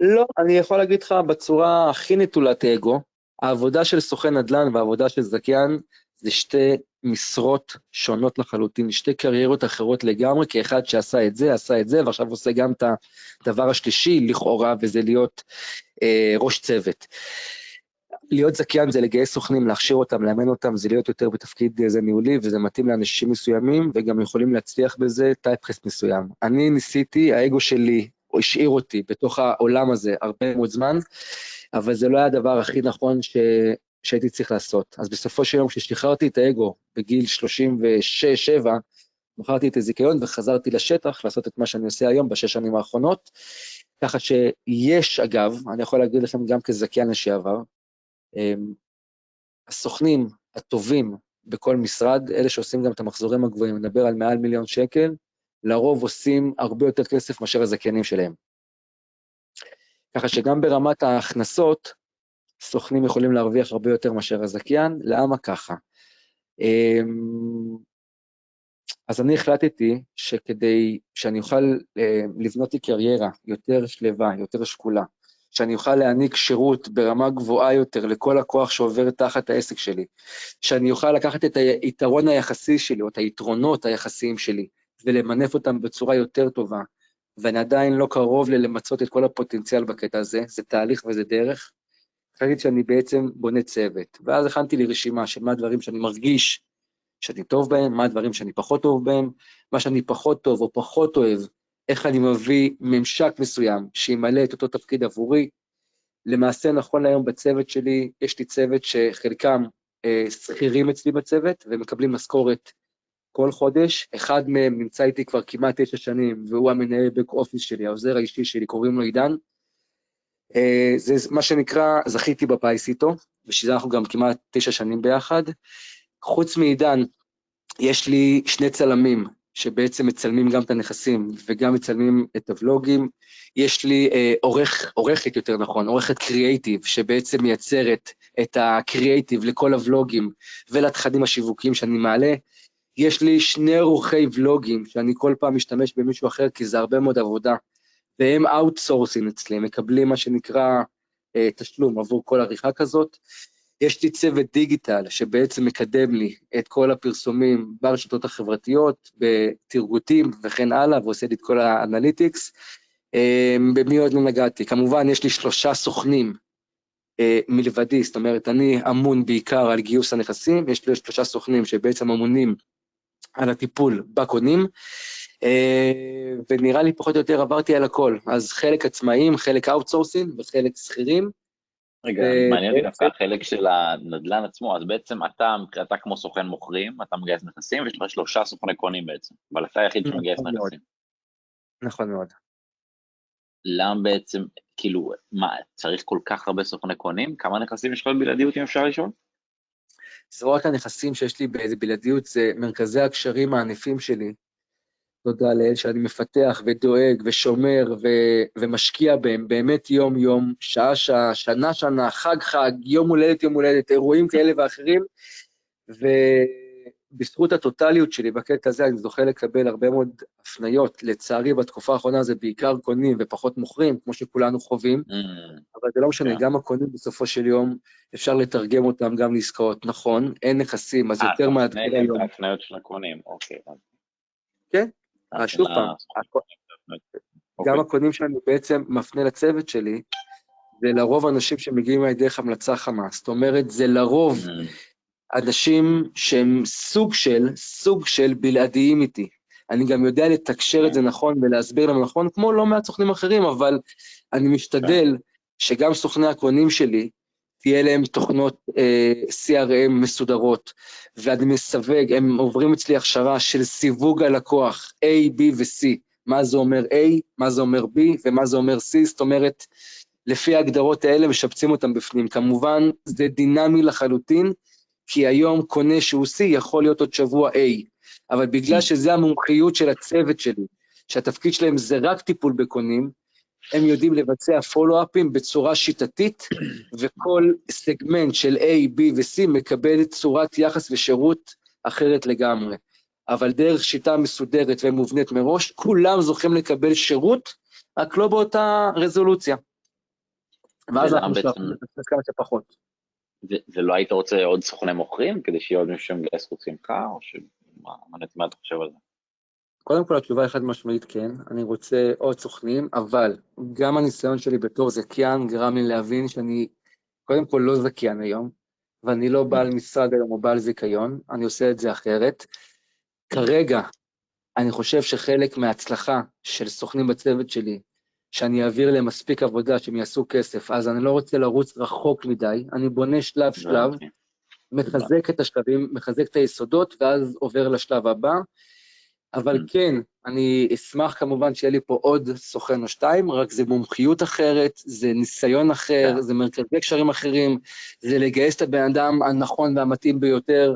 Speaker 2: לא, אני יכול להגיד לך בצורה הכי נטולת אגו, העבודה של סוכן נדל"ן והעבודה של זכיין זה שתי משרות שונות לחלוטין, שתי קריירות אחרות לגמרי, כאחד שעשה את זה, עשה את זה, ועכשיו עושה גם את הדבר השלישי לכאורה, וזה להיות אה, ראש צוות. להיות זכיין זה לגייס סוכנים, להכשיר אותם, לאמן אותם, זה להיות יותר בתפקיד איזה ניהולי, וזה מתאים לאנשים מסוימים, וגם יכולים להצליח בזה טייפקסט מסוים. אני ניסיתי, האגו שלי השאיר אותי בתוך העולם הזה הרבה מאוד זמן, אבל זה לא היה הדבר הכי נכון ש... שהייתי צריך לעשות. אז בסופו של יום, כששחררתי את האגו בגיל 36-7, מכרתי את הזיכיון וחזרתי לשטח לעשות את מה שאני עושה היום בשש שנים האחרונות. ככה שיש, אגב, אני יכול להגיד לכם גם כזכיין לשעבר, אמ, הסוכנים הטובים בכל משרד, אלה שעושים גם את המחזורים הגבוהים, נדבר על מעל מיליון שקל, לרוב עושים הרבה יותר כסף מאשר הזכיינים שלהם. ככה שגם ברמת ההכנסות, סוכנים יכולים להרוויח הרבה יותר מאשר הזכיין, למה ככה? אמ, אז אני החלטתי שכדי שאני אוכל אה, לבנות לי קריירה יותר שלווה, יותר שקולה, שאני אוכל להעניק שירות ברמה גבוהה יותר לכל הכוח שעובר תחת העסק שלי, שאני אוכל לקחת את היתרון היחסי שלי, או את היתרונות היחסיים שלי, ולמנף אותם בצורה יותר טובה, ואני עדיין לא קרוב ללמצות את כל הפוטנציאל בקטע הזה, זה תהליך וזה דרך. החלטתי שאני בעצם בונה צוות, ואז הכנתי לי רשימה של מה הדברים שאני מרגיש שאני טוב בהם, מה הדברים שאני פחות טוב בהם, מה שאני פחות טוב או פחות אוהב, איך אני מביא ממשק מסוים שימלא את אותו תפקיד עבורי. למעשה, נכון להיום בצוות שלי, יש לי צוות שחלקם אה, שכירים אצלי בצוות ומקבלים משכורת כל חודש. אחד מהם נמצא איתי כבר כמעט תשע שנים, והוא המנהל בק אופיס שלי, העוזר האישי שלי, קוראים לו עידן. אה, זה מה שנקרא, זכיתי בפיס איתו, ושזה אנחנו גם כמעט תשע שנים ביחד. חוץ מעידן, יש לי שני צלמים שבעצם מצלמים גם את הנכסים וגם מצלמים את הוולוגים. יש לי אה, עורך, עורכת יותר נכון, עורכת קריאייטיב, שבעצם מייצרת את הקריאייטיב לכל הוולוגים ולתכנים השיווקיים שאני מעלה. יש לי שני עורכי ולוגים שאני כל פעם משתמש במישהו אחר כי זה הרבה מאוד עבודה, והם אאוטסורסים אצלי, מקבלים מה שנקרא אה, תשלום עבור כל עריכה כזאת. יש לי צוות דיגיטל שבעצם מקדם לי את כל הפרסומים ברשתות החברתיות, בטרגוטים וכן הלאה, ועושה לי את כל ה analytics. אמ, במי עוד לא נגעתי? כמובן, יש לי שלושה סוכנים אה, מלבדי, זאת אומרת, אני אמון בעיקר על גיוס הנכסים, יש לי שלושה סוכנים שבעצם אמונים על הטיפול בקונים, אה, ונראה לי פחות או יותר עברתי על הכל, אז חלק עצמאים, חלק אאוטסורסים וחלק שכירים.
Speaker 1: רגע, מעניין אותי דווקא החלק של הנדל"ן עצמו, אז בעצם אתה מבחינתה כמו סוכן מוכרים, אתה מגייס נכסים, ויש לך שלושה סוכני קונים בעצם, אבל אתה היחיד שמגייס
Speaker 2: נכון
Speaker 1: נכסים.
Speaker 2: נכון מאוד.
Speaker 1: למה בעצם, כאילו, מה, צריך כל כך הרבה סוכני קונים? כמה נכסים יש לך בבלעדיות, אם אפשר לשאול?
Speaker 2: זרועות הנכסים שיש לי באיזה בלעדיות זה מרכזי הקשרים הענפים שלי, תודה לאל שאני מפתח ודואג ושומר ו- ומשקיע בהם באמת יום-יום, שעה-שעה, שנה-שנה, חג-חג, יום הולדת, יום הולדת, אירועים כאלה ואחרים, ובזכות הטוטליות שלי בקטע הזה אני זוכה לקבל הרבה מאוד הפניות. לצערי, בתקופה האחרונה זה בעיקר קונים ופחות מוכרים, כמו שכולנו חווים, mm, אבל זה לא משנה, yeah. כן. גם הקונים בסופו של יום, אפשר לתרגם אותם גם לעסקאות. נכון, אין נכסים, אז 아, אה, יותר
Speaker 1: מאתגר היום. אה, את ההפניות של הקונים, אוקיי.
Speaker 2: כן, שוב פעם, גם אוקיי. הקונים שאני בעצם מפנה לצוות שלי, זה לרוב אנשים שמגיעים על דרך המלצה חמה. זאת אומרת, זה לרוב mm. אנשים שהם סוג של, סוג של בלעדיים איתי. אני גם יודע לתקשר את זה נכון ולהסביר להם נכון, כמו לא מעט סוכנים אחרים, אבל אני משתדל. שגם סוכני הקונים שלי, תהיה להם תוכנות אה, CRM מסודרות, ואני מסווג, הם עוברים אצלי הכשרה של סיווג הלקוח, A, B ו-C. מה זה אומר A, מה זה אומר B ומה זה אומר C, זאת אומרת, לפי ההגדרות האלה משפצים אותם בפנים. כמובן, זה דינמי לחלוטין, כי היום קונה שהוא C יכול להיות עוד שבוע A, אבל בגלל שזה המומחיות של הצוות שלי, שהתפקיד שלהם זה רק טיפול בקונים, הם יודעים לבצע פולו-אפים בצורה שיטתית, וכל סגמנט של A, B ו-C מקבל צורת יחס ושירות אחרת לגמרי. אבל דרך שיטה מסודרת ומובנית מראש, כולם זוכים לקבל שירות, רק לא באותה רזולוציה. ואז אנחנו בעצם... כמה שפחות.
Speaker 1: ולא היית רוצה עוד סוכני מוכרים כדי שיהיה עוד מישהו שמגייס חוץ ממך, או שמה מה אתה חושב על זה?
Speaker 2: קודם כל התשובה היא חד משמעית כן, אני רוצה עוד סוכנים, אבל גם הניסיון שלי בתור זכיין גרם לי להבין שאני קודם כל לא זכיין היום, ואני לא בעל משרד היום או בעל זיכיון, אני עושה את זה אחרת. כרגע, אני חושב שחלק מההצלחה של סוכנים בצוות שלי, שאני אעביר להם מספיק עבודה שהם יעשו כסף, אז אני לא רוצה לרוץ רחוק מדי, אני בונה שלב-שלב, מחזק את השלבים, מחזק את היסודות, ואז עובר לשלב הבא. אבל mm. כן, אני אשמח כמובן שיהיה לי פה עוד סוכן או שתיים, רק זה מומחיות אחרת, זה ניסיון אחר, yeah. זה מרכזי קשרים אחרים, זה לגייס את הבן אדם הנכון והמתאים ביותר,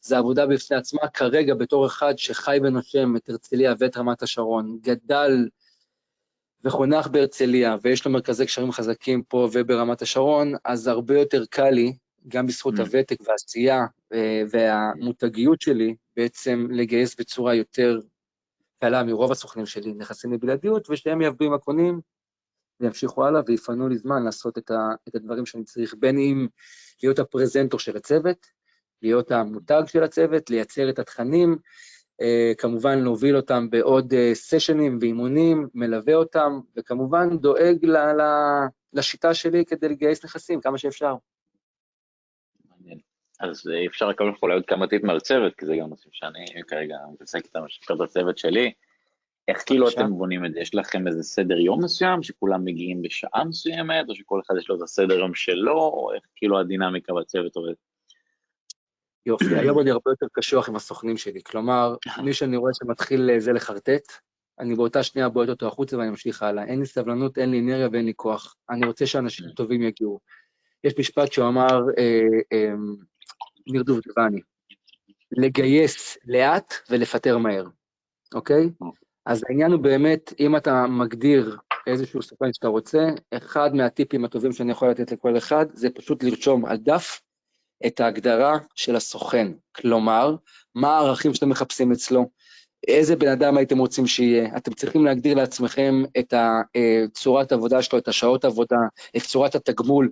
Speaker 2: זה עבודה בפני עצמה. כרגע, בתור אחד שחי ונושם את הרצליה ואת רמת השרון, גדל וחונך בהרצליה, ויש לו מרכזי קשרים חזקים פה וברמת השרון, אז הרבה יותר קל לי, גם בזכות mm. הוותק והעשייה אה, והמותגיות שלי, בעצם לגייס בצורה יותר קלה מרוב הסוכנים שלי נכסים לבלעדיות, ושהם יעבדו עם הקונים וימשיכו הלאה ויפנו לי זמן לעשות את, ה, את הדברים שאני צריך, בין אם להיות הפרזנטור של הצוות, להיות המותג של הצוות, לייצר את התכנים, אה, כמובן להוביל אותם בעוד אה, סשנים ואימונים, מלווה אותם, וכמובן דואג ל, ל, לשיטה שלי כדי לגייס נכסים כמה שאפשר.
Speaker 1: אז אפשר רק כל עוד כמה טיפים על צוות, כי זה גם נושאים שאני כרגע מתעסק איתם, משפר את הצוות שלי. איך כאילו אתם בונים את זה? יש לכם איזה סדר יום מסוים, שכולם מגיעים בשעה מסוימת, או שכל אחד יש לו את הסדר יום שלו, או איך כאילו הדינמיקה בצוות עובדת?
Speaker 2: יופי, היום אני הרבה יותר קשוח עם הסוכנים שלי, כלומר, מי שאני רואה שמתחיל אה, זה לחרטט, אני באותה שנייה בועט אותו החוצה ואני ממשיך הלאה. אין לי סבלנות, אין לי אנרגיה ואין לי כוח. אני רוצה שאנשים mm. טובים יגיעו. יש משפט שהוא אמר, אה, אה, ניר דובדבני, לגייס לאט ולפטר מהר, אוקיי? אז העניין הוא באמת, אם אתה מגדיר איזשהו סוכן שאתה רוצה, אחד מהטיפים הטובים שאני יכול לתת לכל אחד, זה פשוט לרשום על דף את ההגדרה של הסוכן. כלומר, מה הערכים שאתם מחפשים אצלו, איזה בן אדם הייתם רוצים שיהיה, אתם צריכים להגדיר לעצמכם את אה, צורת העבודה שלו, את השעות העבודה, את צורת התגמול,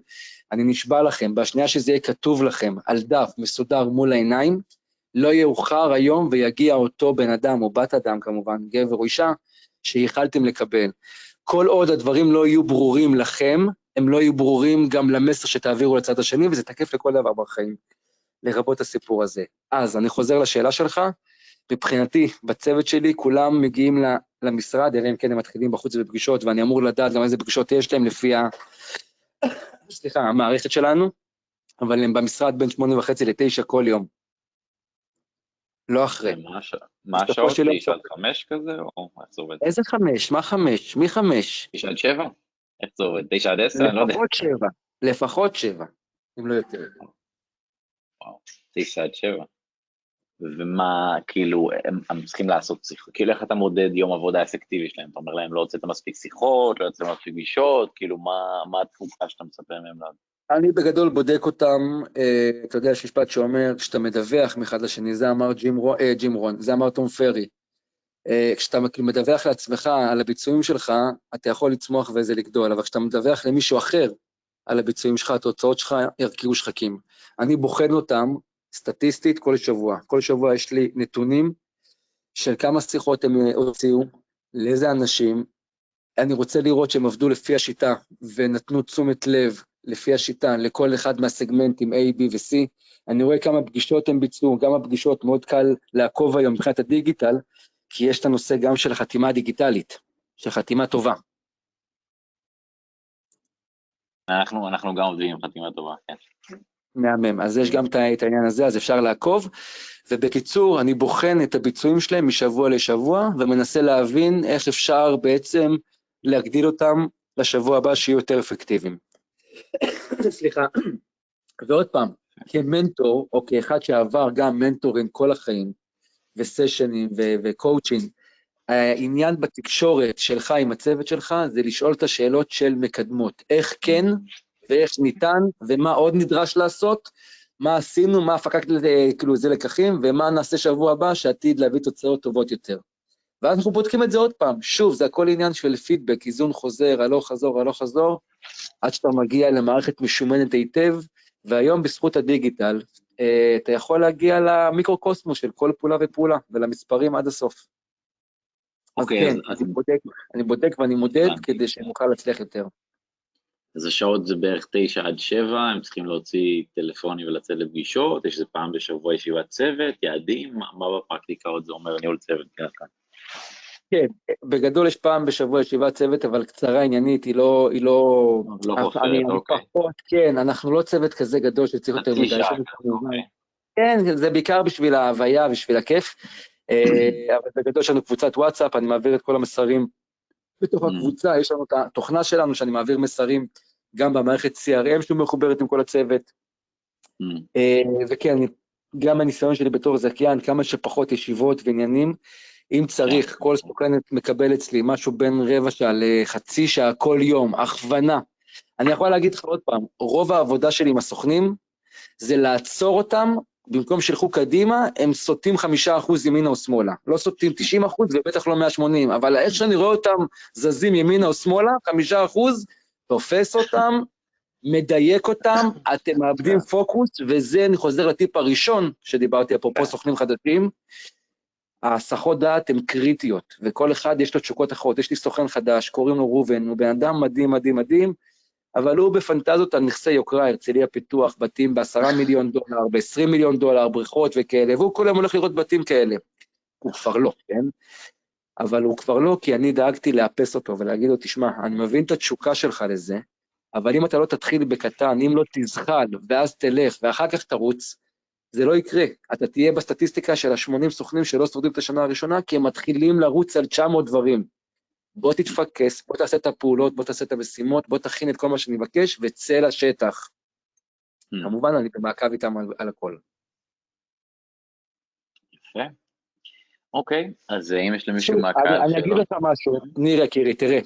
Speaker 2: אני נשבע לכם, בשנייה שזה יהיה כתוב לכם על דף מסודר מול העיניים, לא יאוחר היום ויגיע אותו בן אדם, או בת אדם כמובן, גבר או אישה, שייחלתם לקבל. כל עוד הדברים לא יהיו ברורים לכם, הם לא יהיו ברורים גם למסר שתעבירו לצד השני, וזה תקף לכל דבר בחיים, לרבות הסיפור הזה. אז אני חוזר לשאלה שלך, מבחינתי, בצוות שלי, כולם מגיעים למשרד, אלא אם כן הם מתחילים בחוץ בפגישות, ואני אמור לדעת גם איזה פגישות יש להם לפי סליחה, המערכת שלנו, אבל הם במשרד בין שמונה וחצי לתשע כל יום. לא אחרי.
Speaker 1: מה השעות? תשע עד חמש כזה, או איך זה עובד?
Speaker 2: איזה חמש? מה חמש? מי חמש?
Speaker 1: תשע עד שבע? איך זה עובד? תשע עד עשר? אני לא יודע.
Speaker 2: לפחות שבע. לפחות שבע, אם לא יותר.
Speaker 1: וואו, תשע עד שבע. ומה, כאילו, הם, הם צריכים לעשות שיחות, כאילו איך אתה מודד יום עבודה אפקטיבי שלהם? אתה אומר להם, לא הוצאת מספיק שיחות, לא הוצאת מספיק פגישות, כאילו, מה, מה התפוקה שאתה מצפה מהם לעשות?
Speaker 2: אני בגדול בודק אותם, אה, אתה יודע, יש משפט שאומר, כשאתה מדווח מאחד לשני, זה אמר ג'ים, רו, אה, ג'ים רון, זה אמר תום פרי. אה, כשאתה כאילו מדווח לעצמך על הביצועים שלך, אתה יכול לצמוח וזה לגדול, אבל כשאתה מדווח למישהו אחר על הביצועים שלך, התוצאות שלך ירקיעו שחקים. אני בוחן אותם סטטיסטית כל שבוע. כל שבוע יש לי נתונים של כמה שיחות הם אה, הוציאו, לאיזה אנשים. אני רוצה לראות שהם עבדו לפי השיטה ונתנו תשומת לב לפי השיטה לכל אחד מהסגמנטים A, B ו-C. אני רואה כמה פגישות הם ביצעו, גם הפגישות מאוד קל לעקוב היום מבחינת הדיגיטל, כי יש את הנושא גם של החתימה הדיגיטלית, של חתימה טובה.
Speaker 1: אנחנו, אנחנו גם עובדים עם חתימה טובה, כן.
Speaker 2: מהמם. אז יש גם את העניין הזה, אז אפשר לעקוב. ובקיצור, אני בוחן את הביצועים שלהם משבוע לשבוע, ומנסה להבין איך אפשר בעצם להגדיל אותם לשבוע הבא שיהיו יותר אפקטיביים. סליחה. ועוד פעם, כמנטור, או כאחד שעבר גם מנטורים כל החיים, וסשנים וקואוצ'ינג, העניין בתקשורת שלך עם הצוות שלך זה לשאול את השאלות של מקדמות. איך כן ואיך ניתן, ומה עוד נדרש לעשות, מה עשינו, מה הפקת, כאילו, זה לקחים, ומה נעשה שבוע הבא שעתיד להביא תוצאות טובות יותר. ואז אנחנו בודקים את זה עוד פעם. שוב, זה הכל עניין של פידבק, איזון חוזר, הלוך חזור, הלוך חזור, עד שאתה מגיע למערכת משומנת היטב, והיום בזכות הדיגיטל, אה, אתה יכול להגיע למיקרו-קוסמוס של כל פעולה ופעולה, ולמספרים עד הסוף.
Speaker 1: אוקיי,
Speaker 2: אז כן, אז... אני, בודק, אני בודק ואני מודד כדי שנוכל להצליח יותר.
Speaker 1: אז השעות זה בערך תשע עד שבע, הם צריכים להוציא טלפונים ולצאת לפגישות, יש איזה פעם בשבוע ישיבת צוות, יעדים, מה, בפרקטיקה עוד זה אומר ניהול צוות ככה?
Speaker 2: כן, בגדול יש פעם בשבוע ישיבת צוות, אבל קצרה עניינית, היא לא... היא
Speaker 1: לא... לא חופרת, אוקיי.
Speaker 2: פחות, כן, אנחנו לא צוות כזה גדול שצריך יותר
Speaker 1: מדי. אוקיי.
Speaker 2: כן, זה בעיקר בשביל ההוויה, בשביל הכיף. אה, אבל בגדול יש לנו קבוצת וואטסאפ, אני מעביר את כל המסרים בתוך mm. הקבוצה, יש לנו את התוכנה שלנו שאני מעביר מסרים גם במערכת CRM שמחוברת עם כל הצוות. Mm. אה, וכן, גם הניסיון שלי בתור זכיין, כמה שפחות ישיבות ועניינים. אם צריך. כל סוכנת מקבל אצלי משהו בין רבע שעה לחצי שעה כל יום, הכוונה. אני יכול להגיד לך עוד פעם, רוב העבודה שלי עם הסוכנים זה לעצור אותם במקום שילכו קדימה, הם סוטים חמישה אחוז ימינה או שמאלה. לא סוטים תשעים אחוז ובטח לא מאה שמונים, אבל איך שאני רואה אותם זזים ימינה או שמאלה, חמישה אחוז, תופס אותם, מדייק אותם, אתם מאבדים פוקוס, וזה, אני חוזר לטיפ הראשון שדיברתי, אפרופו סוכנים חדשים, ההסחות דעת הן קריטיות, וכל אחד יש לו תשוקות אחרות. יש לי סוכן חדש, קוראים לו ראובן, הוא בן אדם מדהים, מדהים, מדהים, אבל הוא בפנטזיות על נכסי יוקרה, הרצליה פיתוח, בתים בעשרה מיליון דולר, בעשרים מיליון דולר, בריכות וכאלה, והוא כל היום הולך לראות בתים כאלה. הוא כבר לא, כן? אבל הוא כבר לא, כי אני דאגתי לאפס אותו ולהגיד לו, תשמע, אני מבין את התשוקה שלך לזה, אבל אם אתה לא תתחיל בקטן, אם לא תזחל, ואז תלך, ואחר כך תרוץ, זה לא יקרה. אתה תהיה בסטטיסטיקה של ה-80 סוכנים שלא שורדים את השנה הראשונה, כי הם מתחילים לרוץ על 900 דברים. בוא תתפקס, בוא תעשה את הפעולות, בוא תעשה את המשימות, בוא תכין את כל מה שאני מבקש וצא לשטח. Mm. כמובן, אני במעקב איתם על, על הכל.
Speaker 1: יפה. אוקיי, אז אה, אם יש למישהו מעקב...
Speaker 2: אני אגיד לך משהו, ניר יקירי, תראה,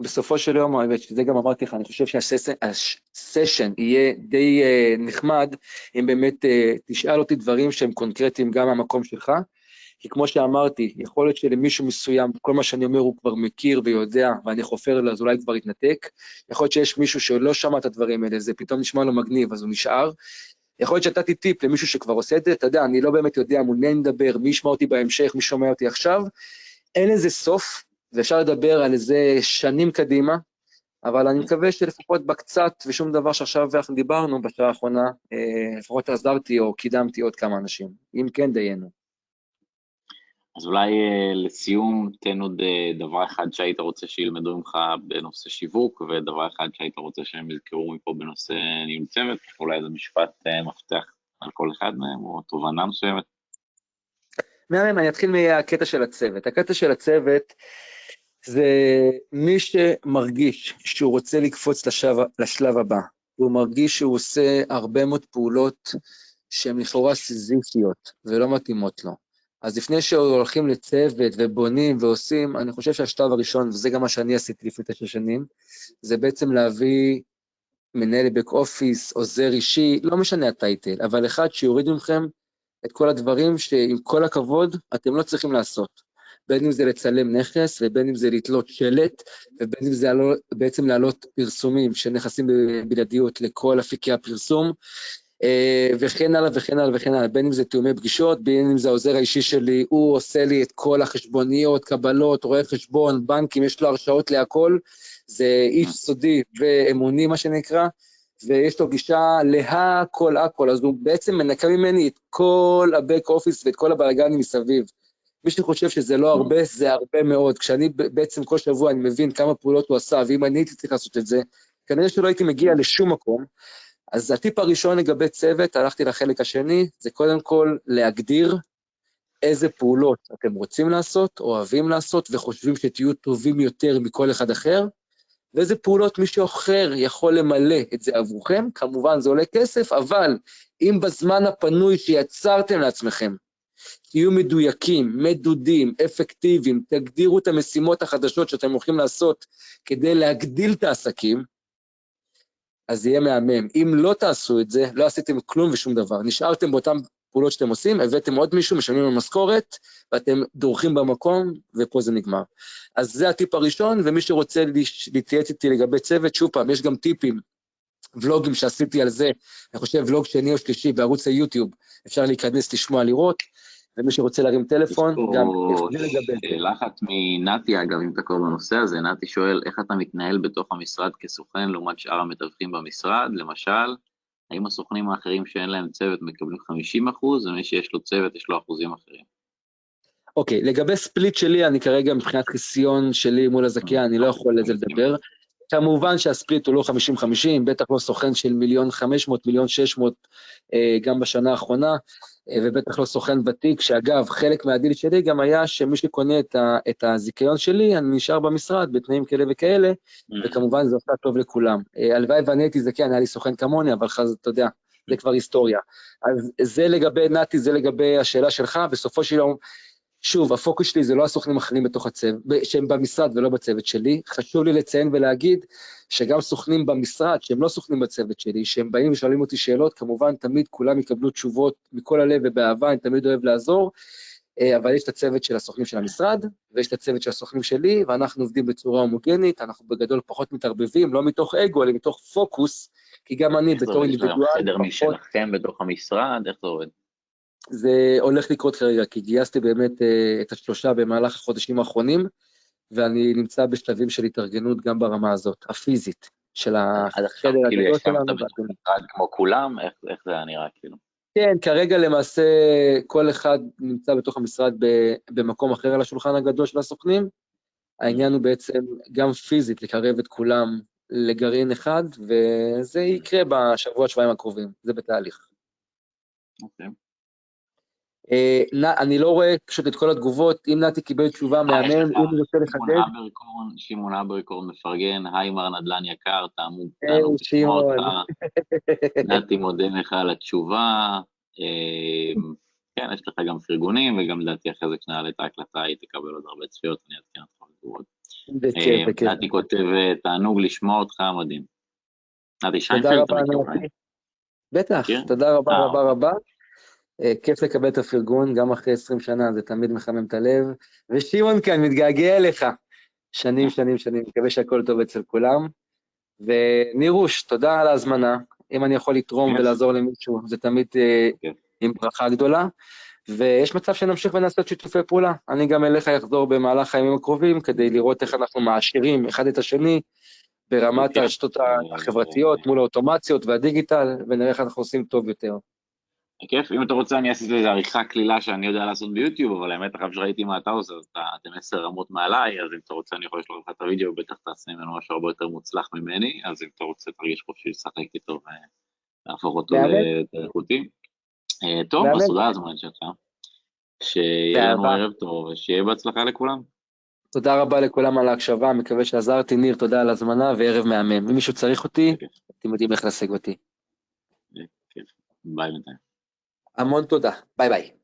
Speaker 2: בסופו של יום, שזה גם אמרתי לך, אני חושב שהסשן יהיה די uh, נחמד, אם באמת uh, תשאל אותי דברים שהם קונקרטיים גם מהמקום שלך, כי כמו שאמרתי, יכול להיות שלמישהו מסוים, כל מה שאני אומר הוא כבר מכיר ויודע, ואני חופר לו, אז אולי כבר יתנתק. יכול להיות שיש מישהו שלא שמע את הדברים האלה, זה פתאום נשמע לו מגניב, אז הוא נשאר. יכול להיות שנתתי טיפ למישהו שכבר עושה את זה, אתה יודע, אני לא באמת יודע מול מי נדבר, מי ישמע אותי בהמשך, מי שומע אותי עכשיו. אין לזה סוף, ואפשר לדבר על איזה שנים קדימה, אבל אני מקווה שלפחות בקצת ושום דבר שעכשיו אנחנו דיברנו בשעה האחרונה, אה, לפחות עזרתי או קידמתי עוד כמה אנשים. אם כן, דיינו.
Speaker 1: אז אולי אה, לסיום, תן עוד אה, דבר אחד שהיית רוצה שילמדו ממך בנושא שיווק, ודבר אחד שהיית רוצה שהם יזכרו מפה בנושא ניהול צוות, אולי איזה משפט אה, מפתח על כל אחד מהם, או תובנה מסוימת.
Speaker 2: מהמם, אני אתחיל מהקטע של הצוות. הקטע של הצוות זה מי שמרגיש שהוא רוצה לקפוץ לשלב, לשלב הבא, והוא מרגיש שהוא עושה הרבה מאוד פעולות שהן לכאורה סיזיפיות ולא מתאימות לו. אז לפני שהולכים לצוות ובונים ועושים, אני חושב שהשלב הראשון, וזה גם מה שאני עשיתי לפני תשע שנים, זה בעצם להביא מנהל בק אופיס, עוזר אישי, לא משנה הטייטל, אבל אחד שיוריד מכם את כל הדברים שעם כל הכבוד אתם לא צריכים לעשות. בין אם זה לצלם נכס, ובין אם זה לתלות שלט, ובין אם זה בעצם להעלות פרסומים של בבלעדיות לכל אפיקי הפרסום, וכן הלאה וכן הלאה וכן הלאה, בין אם זה תיאומי פגישות, בין אם זה העוזר האישי שלי, הוא עושה לי את כל החשבוניות, קבלות, רואה חשבון, בנקים, יש לו הרשאות להכל, זה איש סודי ואמוני מה שנקרא, ויש לו גישה להכל הכל, אז הוא בעצם מנקה ממני את כל הבק אופיס ואת כל הבלאגנים מסביב. מי שחושב שזה לא הרבה, זה הרבה מאוד. כשאני בעצם כל שבוע אני מבין כמה פעולות הוא עשה, ואם אני הייתי צריך לעשות את זה, כנראה שלא הייתי מגיע לשום מקום. אז הטיפ הראשון לגבי צוות, הלכתי לחלק השני, זה קודם כל להגדיר איזה פעולות אתם רוצים לעשות, אוהבים לעשות, וחושבים שתהיו טובים יותר מכל אחד אחר, ואיזה פעולות מישהו אחר יכול למלא את זה עבורכם. כמובן, זה עולה כסף, אבל אם בזמן הפנוי שיצרתם לעצמכם, תהיו מדויקים, מדודים, אפקטיביים, תגדירו את המשימות החדשות שאתם הולכים לעשות כדי להגדיל את העסקים, אז יהיה מהמם. אם לא תעשו את זה, לא עשיתם כלום ושום דבר. נשארתם באותן פעולות שאתם עושים, הבאתם עוד מישהו, משלמים לו משכורת, ואתם דורכים במקום, ופה זה נגמר. אז זה הטיפ הראשון, ומי שרוצה להתייעץ איתי לגבי צוות, שוב פעם, יש גם טיפים ולוגים שעשיתי על זה, אני חושב ולוג שני או שלישי בערוץ היוטיוב, אפשר להיכנס, לשמוע, לראות, ומי שרוצה להרים טלפון, גם
Speaker 1: יש פה שאלה אחת מנתי, אגב, אם אתה קורא בנושא הזה, נתי שואל, איך אתה מתנהל בתוך המשרד כסוכן לעומת שאר המתווכים במשרד, למשל, האם הסוכנים האחרים שאין להם צוות מקבלים 50 אחוז, ומי שיש לו צוות יש לו אחוזים אחרים?
Speaker 2: אוקיי, לגבי ספליט שלי, אני כרגע מבחינת חיסיון שלי מול הזכייה, אני לא יכול לזה לדבר. כמובן שהספליט הוא לא 50-50, בטח לא סוכן של מיליון 500, מיליון 600 אה, גם בשנה האחרונה, אה, ובטח לא סוכן ותיק, שאגב, חלק מהדיל שלי גם היה שמי שקונה את, ה, את הזיכיון שלי, אני נשאר במשרד בתנאים כאלה וכאלה, mm. וכמובן זה עושה טוב לכולם. אה, הלוואי ואני הייתי זכיין, היה לי סוכן כמוני, אבל חז, אתה יודע, זה כבר היסטוריה. אז זה לגבי נתי, זה לגבי השאלה שלך, בסופו של יום, שוב, הפוקוס שלי זה לא הסוכנים האחרים בתוך הצוות, שהם במשרד ולא בצוות שלי. חשוב לי לציין ולהגיד שגם סוכנים במשרד, שהם לא סוכנים בצוות שלי, שהם באים ושואלים אותי שאלות, כמובן תמיד כולם יקבלו תשובות מכל הלב ובאהבה, אני תמיד אוהב לעזור, אה, אבל יש את הצוות של הסוכנים של המשרד, ויש את הצוות של הסוכנים שלי, ואנחנו עובדים בצורה הומוגנית, אנחנו בגדול פחות מתערבבים, לא מתוך אגו, אלא מתוך פוקוס, כי גם אני בתור אינדיבידואל... איך
Speaker 1: זה עובד? יש לכם חדר משלכם בתוך המשרד? איך זה עובד?
Speaker 2: זה הולך לקרות כרגע, כי גייסתי באמת uh, את השלושה במהלך החודשים האחרונים, ואני נמצא בשלבים של התארגנות גם ברמה הזאת, הפיזית, של החדר
Speaker 1: כאילו הגדול שלנו. כאילו ישבת במשרד כמו כולם? איך, איך זה נראה כאילו?
Speaker 2: כן, כרגע למעשה כל אחד נמצא בתוך המשרד במקום אחר על השולחן הגדול של הסוכנים. העניין הוא בעצם גם פיזית לקרב את כולם לגרעין אחד, וזה יקרה בשבוע, שבועיים הקרובים, זה בתהליך.
Speaker 1: אוקיי. Okay.
Speaker 2: אה, אני לא רואה פשוט את כל התגובות, אם נתי קיבל תשובה מהמם, אם הוא רוצה לחדד.
Speaker 1: שמעון אברקורן מפרגן, היי מר נדל"ן יקר, תעמוד אותנו, תשמע אותך. נתי מודה לך על התשובה. אה, כן, יש לך גם פרגונים, וגם לדעתי אחרי זה כשנעלה את ההקלטה היא תקבל עוד הרבה צפיות, אני אעדכן אותך בתגובות. אה, נתי כותב, תענוג לשמוע אותך, מדהים. נתי שיינפלד, אתה מכיר
Speaker 2: בטח, כן? תודה רבה רבה רבה. אה, כיף לקבל את הפרגון, גם אחרי 20 שנה, זה תמיד מחמם את הלב. ושמעון כאן, מתגעגע אליך. שנים, שנים, שנים, מקווה שהכל טוב אצל כולם. ונירוש, תודה על ההזמנה. אם אני יכול לתרום ולעזור למישהו, זה תמיד אה, עם ברכה גדולה. ויש מצב שנמשיך ונעשה שיתופי פעולה. אני גם אליך אחזור במהלך הימים הקרובים, כדי לראות איך אנחנו מעשירים אחד את השני ברמת הרשתות החברתיות מול האוטומציות והדיגיטל, ונראה איך אנחנו עושים טוב יותר.
Speaker 1: כיף, אם אתה רוצה אני אעשה איזה עריכה קלילה שאני יודע לעשות ביוטיוב, אבל האמת אחרי שראיתי מה אתה עושה, אז אתם עשר רמות מעליי, אז אם אתה רוצה אני יכול לשלוח לך את הוידאו, בטח תעשה ממנו משהו הרבה יותר מוצלח ממני, אז אם אתה רוצה תרגיש חופשי לשחק איתו ולהפוך אותו לאיכותי. אה, טוב, אז תודה על הזמן שלך, שיהיה לנו ערב טוב ושיהיה בהצלחה לכולם.
Speaker 2: תודה רבה לכולם על ההקשבה, מקווה שעזרתי. ניר, תודה על הזמנה וערב מהמם. אם מישהו צריך אותי, אתם יודעים איך להשיג אותי.
Speaker 1: ביי בינתיים.
Speaker 2: המון תודה, ביי ביי.